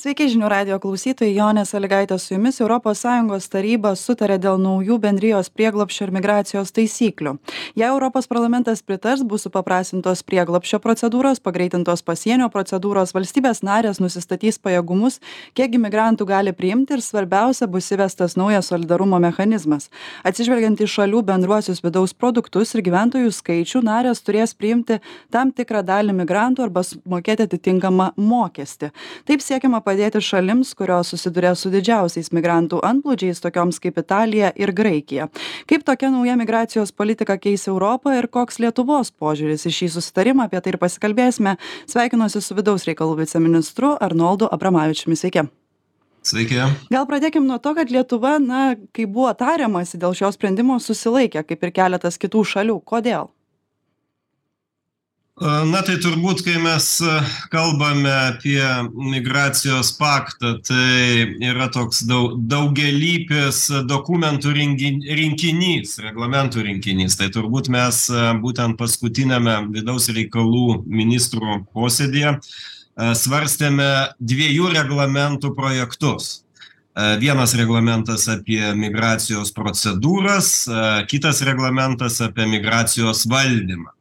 Sveiki žinių radio klausytojai, Jonė Saligaitė su jumis. ES taryba sutarė dėl naujų bendrijos prieglopščio ir migracijos taisyklių. Jei Europos parlamentas pritars, bus supaprasintos prieglopščio procedūros, pagreitintos pasienio procedūros, valstybės narės nusistatys pajėgumus, kiek imigrantų gali priimti ir svarbiausia bus įvestas naujas solidarumo mechanizmas. Atsižvelgiant į šalių bendruosius vidaus produktus ir gyventojų skaičių, narės turės priimti tam tikrą dalį migrantų arba mokėti atitinkamą mokestį. Taip siekiama padėti šalims kurios susiduria su didžiausiais migrantų antplūdžiais tokioms kaip italija ir graikija kaip tokia nauja migracijos politika keis europą ir koks lietuvos požiūris į šį susitarimą apie tai ir pasikalbėsime sveikinuosi su vidaus reikalų viceministru arnoldu abramavičiumi sveiki Sveiki. Gal pradėkim nuo to, kad Lietuva, na, kai buvo tariamasi dėl šio sprendimo, susilaikė, kaip ir keletas kitų šalių. Kodėl? Na tai turbūt, kai mes kalbame apie migracijos paktą, tai yra toks daug, daugelypis dokumentų rinkinys, reglamentų rinkinys. Tai turbūt mes būtent paskutinėme vidaus reikalų ministrų posėdėje svarstėme dviejų reglamentų projektus. Vienas reglamentas apie migracijos procedūras, kitas reglamentas apie migracijos valdymą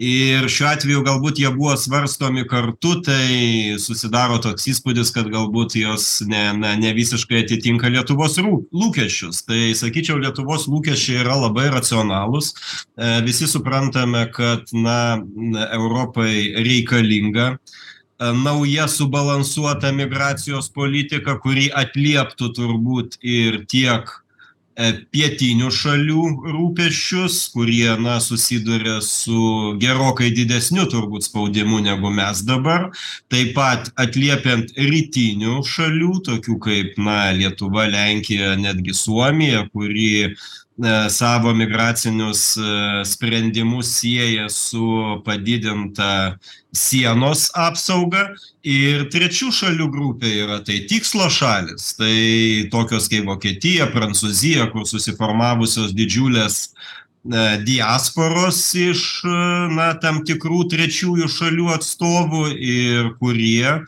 ir šiuo atveju galbūt jie buvo svarstomi kartu tai susidaro toks įspūdis kad galbūt jos ne na ne visiškai atitinka lietuvos rū lūkesčius. Tai sakyčiau lietuvos lūkesčiai yra labai racionalūs. E, visi suprantame kad na europai reikalinga e, nauja subalansuota migracijos politika kuri atlieptų turbūt ir tiek pietinių šalių rūpesčius kurie na susiduria su gerokai didesniu turbūt spaudimu negu mes dabar. Taip pat atliepiant rytinių šalių tokių kaip na lietuva lenkija netgi suomija kuri E, savo migracinius e, sprendimus sieja su padidinta sienos apsauga. Ir trečių šalių grupė yra tai tikslo šalys tai tokios kaip vokietija prancūzija kur susiformavusios didžiulės e, diasporos iš na tam tikrų trečiųjų šalių atstovų ir kurie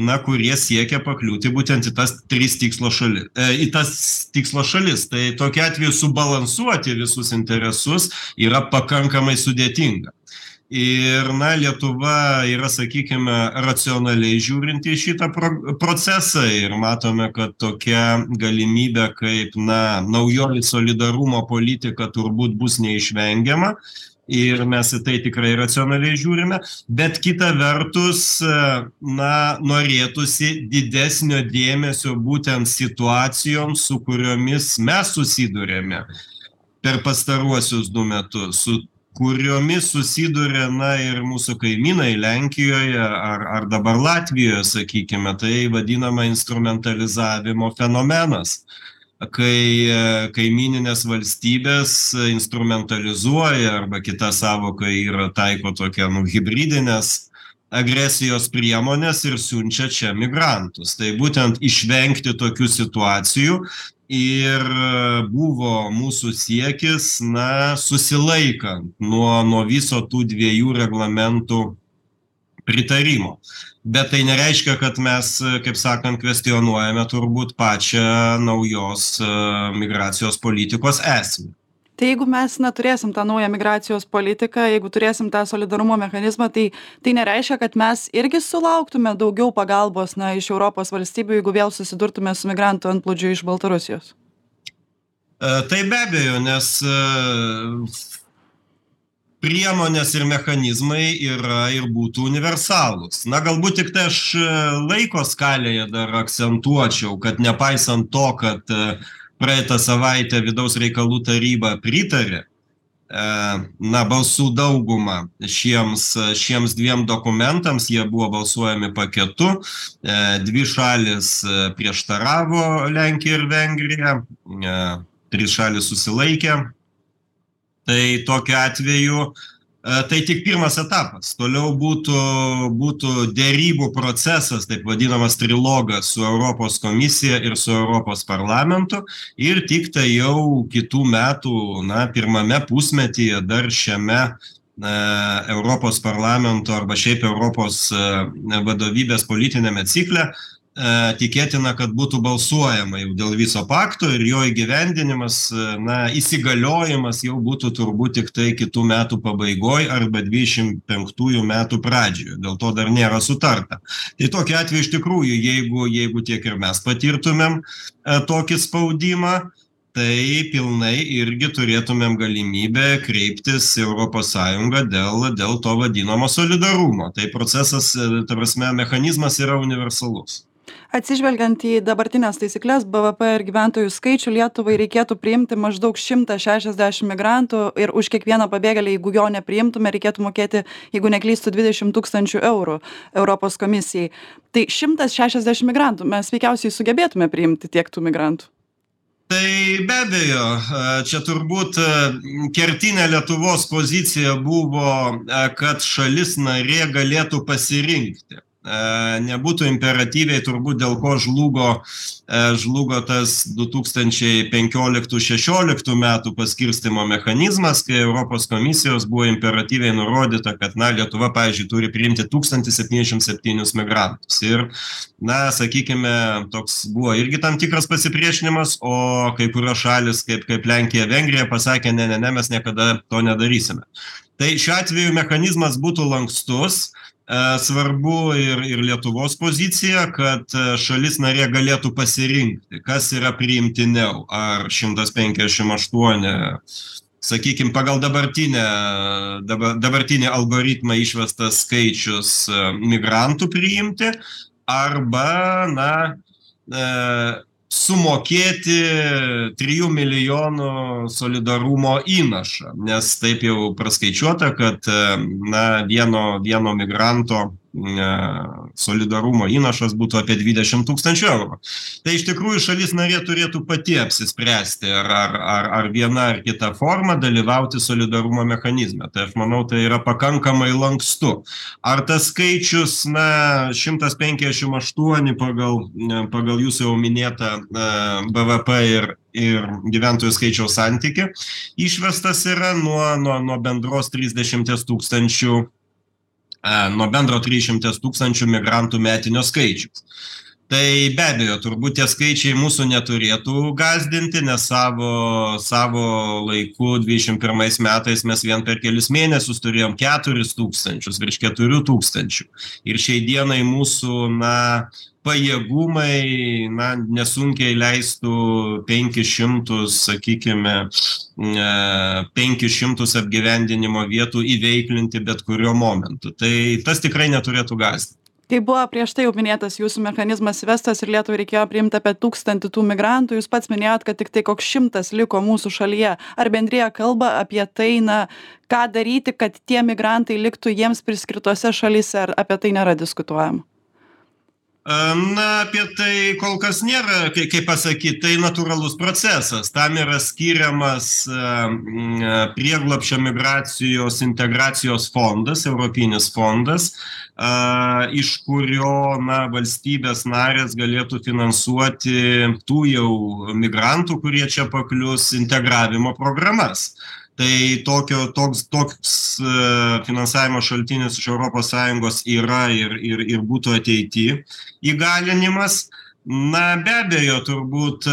na kurie siekia pakliūti būtent į tas tris tikslo šali e, į tas tikslo šalis. Tai tokiu atveju subalansuoti visus interesus yra pakankamai sudėtinga ir na lietuva yra sakykime racionaliai žiūrinti į šitą pro procesą ir matome kad tokia galimybė kaip na naujoji solidarumo politika turbūt bus neišvengiama ir mes į tai tikrai racionaliai žiūrime. Bet kita vertus na norėtųsi didesnio dėmesio būtent situacijoms su kuriomis mes susiduriame per pastaruosius du metus su kuriomis susiduria na ir mūsų kaimynai lenkijoje ar ar dabar latvijoje sakykime tai vadinama instrumentalizavimo fenomenas. Kai kaimyninės valstybės instrumentalizuoja arba kita sąvoka yra taiko tokią nu hibridines agresijos priemones ir siunčia čia migrantus. Tai būtent išvengti tokių situacijų ir buvo mūsų siekis na susilaikant nuo nuo viso tų dviejų reglamentų pritarimo. Bet tai nereiškia kad mes kaip sakant kvestionuojame turbūt pačią naujos migracijos politikos esmę tai jeigu mes na turėsim tą naują migracijos politiką jeigu turėsim tą solidarumo mechanizmą tai tai nereiškia kad mes irgi sulauktume daugiau pagalbos na iš europos valstybių jeigu vėl susidurtume su migrantų antplūdžiu iš baltarusijos. E, tai be abejo nes priemonės ir mechanizmai yra ir būtų universalūs. Na galbūt tiktai aš laiko skalėje dar akcentuočiau kad nepaisant to kad praeitą savaitę vidaus reikalų taryba pritarė na balsų dauguma šiems šiems dviem dokumentams. Jie buvo balsuojami paketu. Dvi šalys prieštaravo lenkija ir vengrija. Trys šalys susilaikė. Tai tokiu atveju tai tik pirmas etapas. Toliau būtų būtų derybų procesas taip vadinamas trilogas su europos komisija ir su europos parlamentu. Ir tiktai jau kitų metų na pirmame pusmetyje dar šiame na europos parlamento arba šiaip europos vadovybės politiniame cikle tikėtina kad būtų balsuojama jau dėl viso pakto ir jo įgyvendinimas na įsigaliojimas jau būtų turbūt tiktai kitų metų pabaigoj arba dvidešim penktųjų metų pradžioj dėl to dar nėra sutarta. Tai tokiu atveju iš tikrųjų jeigu jeigu tiek ir mes patirtumėm tokį spaudimą tai pilnai irgi turėtumėm galimybę kreiptis į europos sąjungą dėl dėl to vadinamo solidarumo. Tai procesas ta prasme mechanizmas yra universalus atsižvelgiant į dabartines taisykles bvp ir gyventojų skaičių lietuvai reikėtų priimti maždaug šimtą šešiasdešim migrantų ir už kiekvieną pabėgėlį jeigu jo nepriimtume reikėtų mokėti jeigu neklystu dvidešim tūkstančių eurų europos komisijai. Tai šimtas šešiasdešim migrantų mes veikiausiai sugebėtume priimti tiek tų migrantų. Tai be abejo čia turbūt kertinė lietuvos pozicija buvo kad šalis narė galėtų pasirinkti nebūtų imperatyviai turbūt dėl ko žlugo žlugo tas du tūkstančiai penkioliktų šešioliktų metų paskirstymo mechanizmas kai europos komisijos buvo imperatyviai nurodyta kad na lietuva pavyzdžiui turi priimti tūkstantį septyniasdešim septynis migrantus. Ir na sakykime toks buvo irgi tam tikras pasipriešinimas o kai kurios šalys kaip kaip lenkija vengrija pasakė ne ne ne mes niekada to nedarysime. Tai šiuo atveju mechanizmas būtų lankstus svarbu ir ir lietuvos pozicija kad šalis narė galėtų pasirinkti kas yra priimtiniau. Ar šimtas penkiasdešim aštuoni sakykim pagal dabartinę dabar dabartinį algoritmą išvestas skaičius migrantų priimti arba na sumokėti trijų milijonų solidarumo įnašą nes taip jau praskaičiuota kad na vieno vieno migranto solidarumo įnašas būtų apie dvidešim tūkstančių eurų. Tai iš tikrųjų šalis narė turėtų pati apsispręsti ar ar ar ar viena ar kita forma dalyvauti solidarumo mechanizme. Tai aš manau tai yra pakankamai lankstu. Ar tas skaičius na šimtas penkiasdešim aštuoni pagal pagal jūsų jau minėtą bvp ir ir gyventojų skaičiaus santykį išvestas yra nuo nuo nuo bendros trisdešimties tūkstančių nuo bendro trisdešimties tūkstančių migrantų metinio skaičiaus. Tai be abejo turbūt tie skaičiai mūsų neturėtų gąsdinti nes savo savo laiku dvidešim pirmais metais mes vien per kelis mėnesius turėjom keturis tūkstančius virš keturių tūkstančių. Ir šiai dienai mūsų na pajėgumai na nesunkiai leistų penkis šimtus sakykime penkis šimtus apgyvendinimo vietų įveiklinti bet kuriuo momentu. Tai tas tikrai neturėtų gąsdint kai buvo prieš tai jau minėtas jūsų mechanizmas įvestas ir lietuvai reikėjo priimt apie tūkstantį tų migrantų. Jūs pats minėjot kad tiktai koks šimtas liko mūsų šalyje. Ar bendrija kalba apie tai na ką daryti kad tie migrantai liktų jiems priskirtose šalyse ar apie tai nėra diskutuojama na apie tai kol kas nėra kai kaip pasakyt tai natūralus procesas. Tam yra skiriamas prieglobsčio migracijos integracijos fondas europinis fondas iš kurio na valstybės narės galėtų finansuoti tų jau migrantų kurie čia paklius integravimo programas tai tokio toks toks finansavimo šaltinis iš europos sąjungos yra ir ir ir būtų ateity įgalinimas. Na be abejo turbūt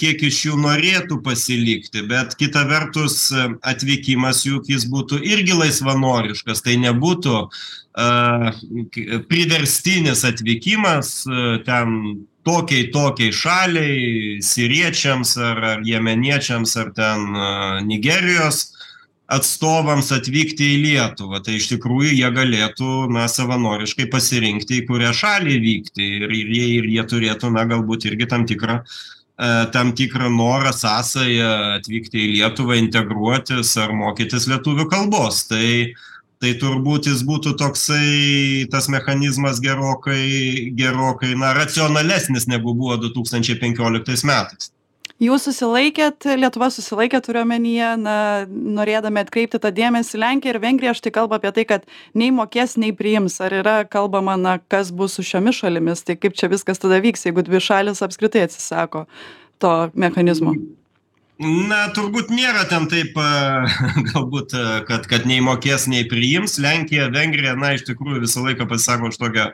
kiek iš jų norėtų pasilikti bet kita vertus atvykimas juk jis būtų irgi laisvanoriškas. Tai nebūtų priverstinis atvykimas ten tokiai tokiai šaliai siriečiams ar ar jemeniečiams ar ten nigerijos atstovams atvykti į lietuvą. Tai iš tikrųjų jie galėtų na savanoriškai pasirinkti į kurią šalį vykti. Ir ir jie ir jie turėtų na galbūt irgi tam tikrą tam tikrą norą sąsają atvykti į lietuvą integruotis ar mokytis lietuvių kalbos. Tai tai turbūt jis būtų toksai tas mechanizmas gerokai gerokai na racionalesnis negu buvo du tūkstančiai penkioliktais metais. Jūs susilaikėt lietuva susilaikė turiu omenyje na norėdami atkreipti tą dėmesį lenkija ir vengrija štai kalba apie tai kad nei mokės nei priims. Ar yra kalbama na kas bus su šiomis šalimis? Tai kaip čia viskas tada vyks jeigu dvi šalys apskritai atsisako to mechanizmo na turbūt nėra ten taip galbūt kad kad nei mokės nei priims. Lenkija vengrija na iš tikrųjų visą laiką pasisako už tokią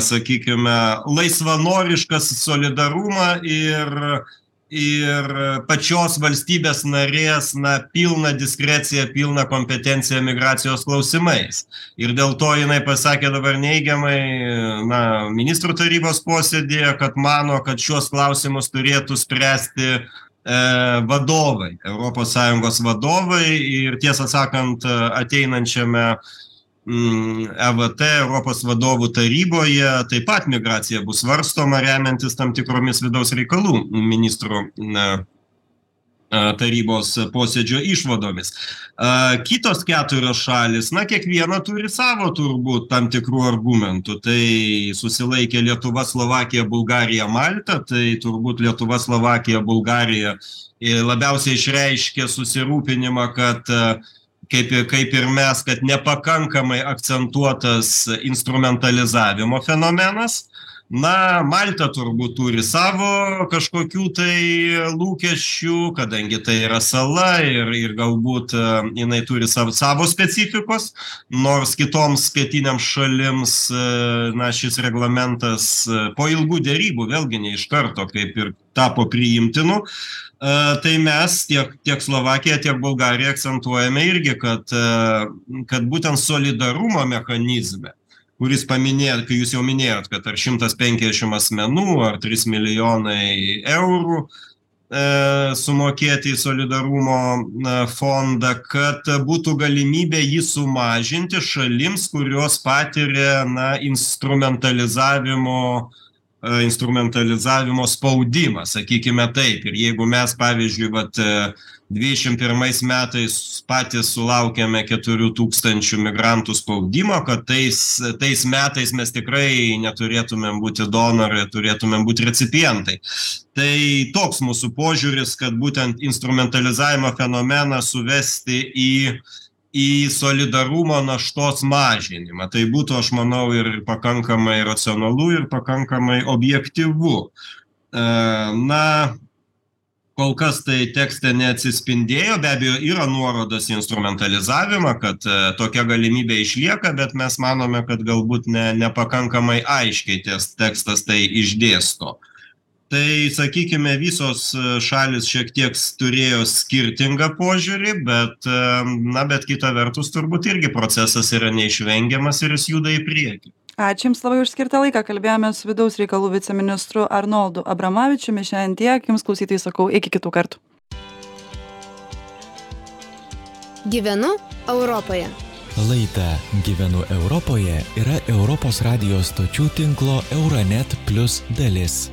sakykime laisvanorišką solidarumą ir ir pačios valstybės narės na pilną diskreciją pilną kompetenciją migracijos klausimais. Ir dėl to jinai pasakė dabar neigiamai na ministrų tarybos posėdyje kad mano kad šiuos klausimus turėtų spręsti e, vadovai europos sąjungos vadovai ir tiesą sakant ateinančiame evt europos vadovų taryboje taip pat migracija bus svarstoma remiantis tam tikromis vidaus reikalų ministrų tarybos posėdžio išvadomis. Kitos keturios šalys na kiekviena turi savo turbūt tam tikrų argumentų. Tai susilaikė lietuva slovakija bulgarija malta. Tai turbūt lietuva slovakija bulgarija labiausiai išreiškė susirūpinimą kad kaip ir kaip ir mes kad nepakankamai akcentuotas instrumentalizavimo fenomenas na malta turbūt turi savo kažkokių tai lūkesčių kadangi tai yra sala ir ir galbūt jinai turi sav savo specifikos nors kitoms pietinėms šalims na šis reglamentas po ilgų derybų vėlgi ne iš karto kaip ir tapo priimtinu. Tai mes tiek tiek slovakija tiek bulgarija akcentuojame irgi kad kad būtent solidarumo mechanizme kuris paminėjot kai jūs jau minėjot kad ar šimtas penkiasdešim asmenų ar trys milijonai eurų sumokėti į solidarumo na fondą kad būtų galimybė jį sumažinti šalims kurios patiria na instrumentalizavimo instrumentalizavimo spaudimą sakykime taip. Ir jeigu mes pavyzdžiui vat dvidešim pirmais metais patys sulaukėme keturių tūkstančių migrantų spaudimo kad tais tais metais mes tikrai neturėtumėm būti donorai turėtumėm būt recipientai. Tai toks mūsų požiūris kad būtent instrumentalizavimo fenomeną suvesti į į solidarumo naštos mažinimą. Tai būtų aš manau ir pakankamai racionalu ir pakankamai objektyvu. Na kol kas tai tekste neatsispindėjo. Be abejo yra nuorodos į instrumentalizavimą kad tokia galimybė išlieka bet mes manome kad galbūt ne nepakankamai aiškiai ties tekstas tai išdėsto tai sakykime visos šalys šiek tiek turėjo skirtingą požiūrį bet na bet kita vertus turbūt irgi procesas yra neišvengiamas ir jis juda į priekį. Ačiū jums labai už skirtą laiką. Kalbėjomės su vidaus reikalų viceministru arnoldu abramavičiumi. Šiandien tiek. Jums klausytojai sakau iki kitų kartų. Gyvenu europoje. Laida Gyvenu Europoje yra Europos radijos stočių tinklo Euronet Plus dalis.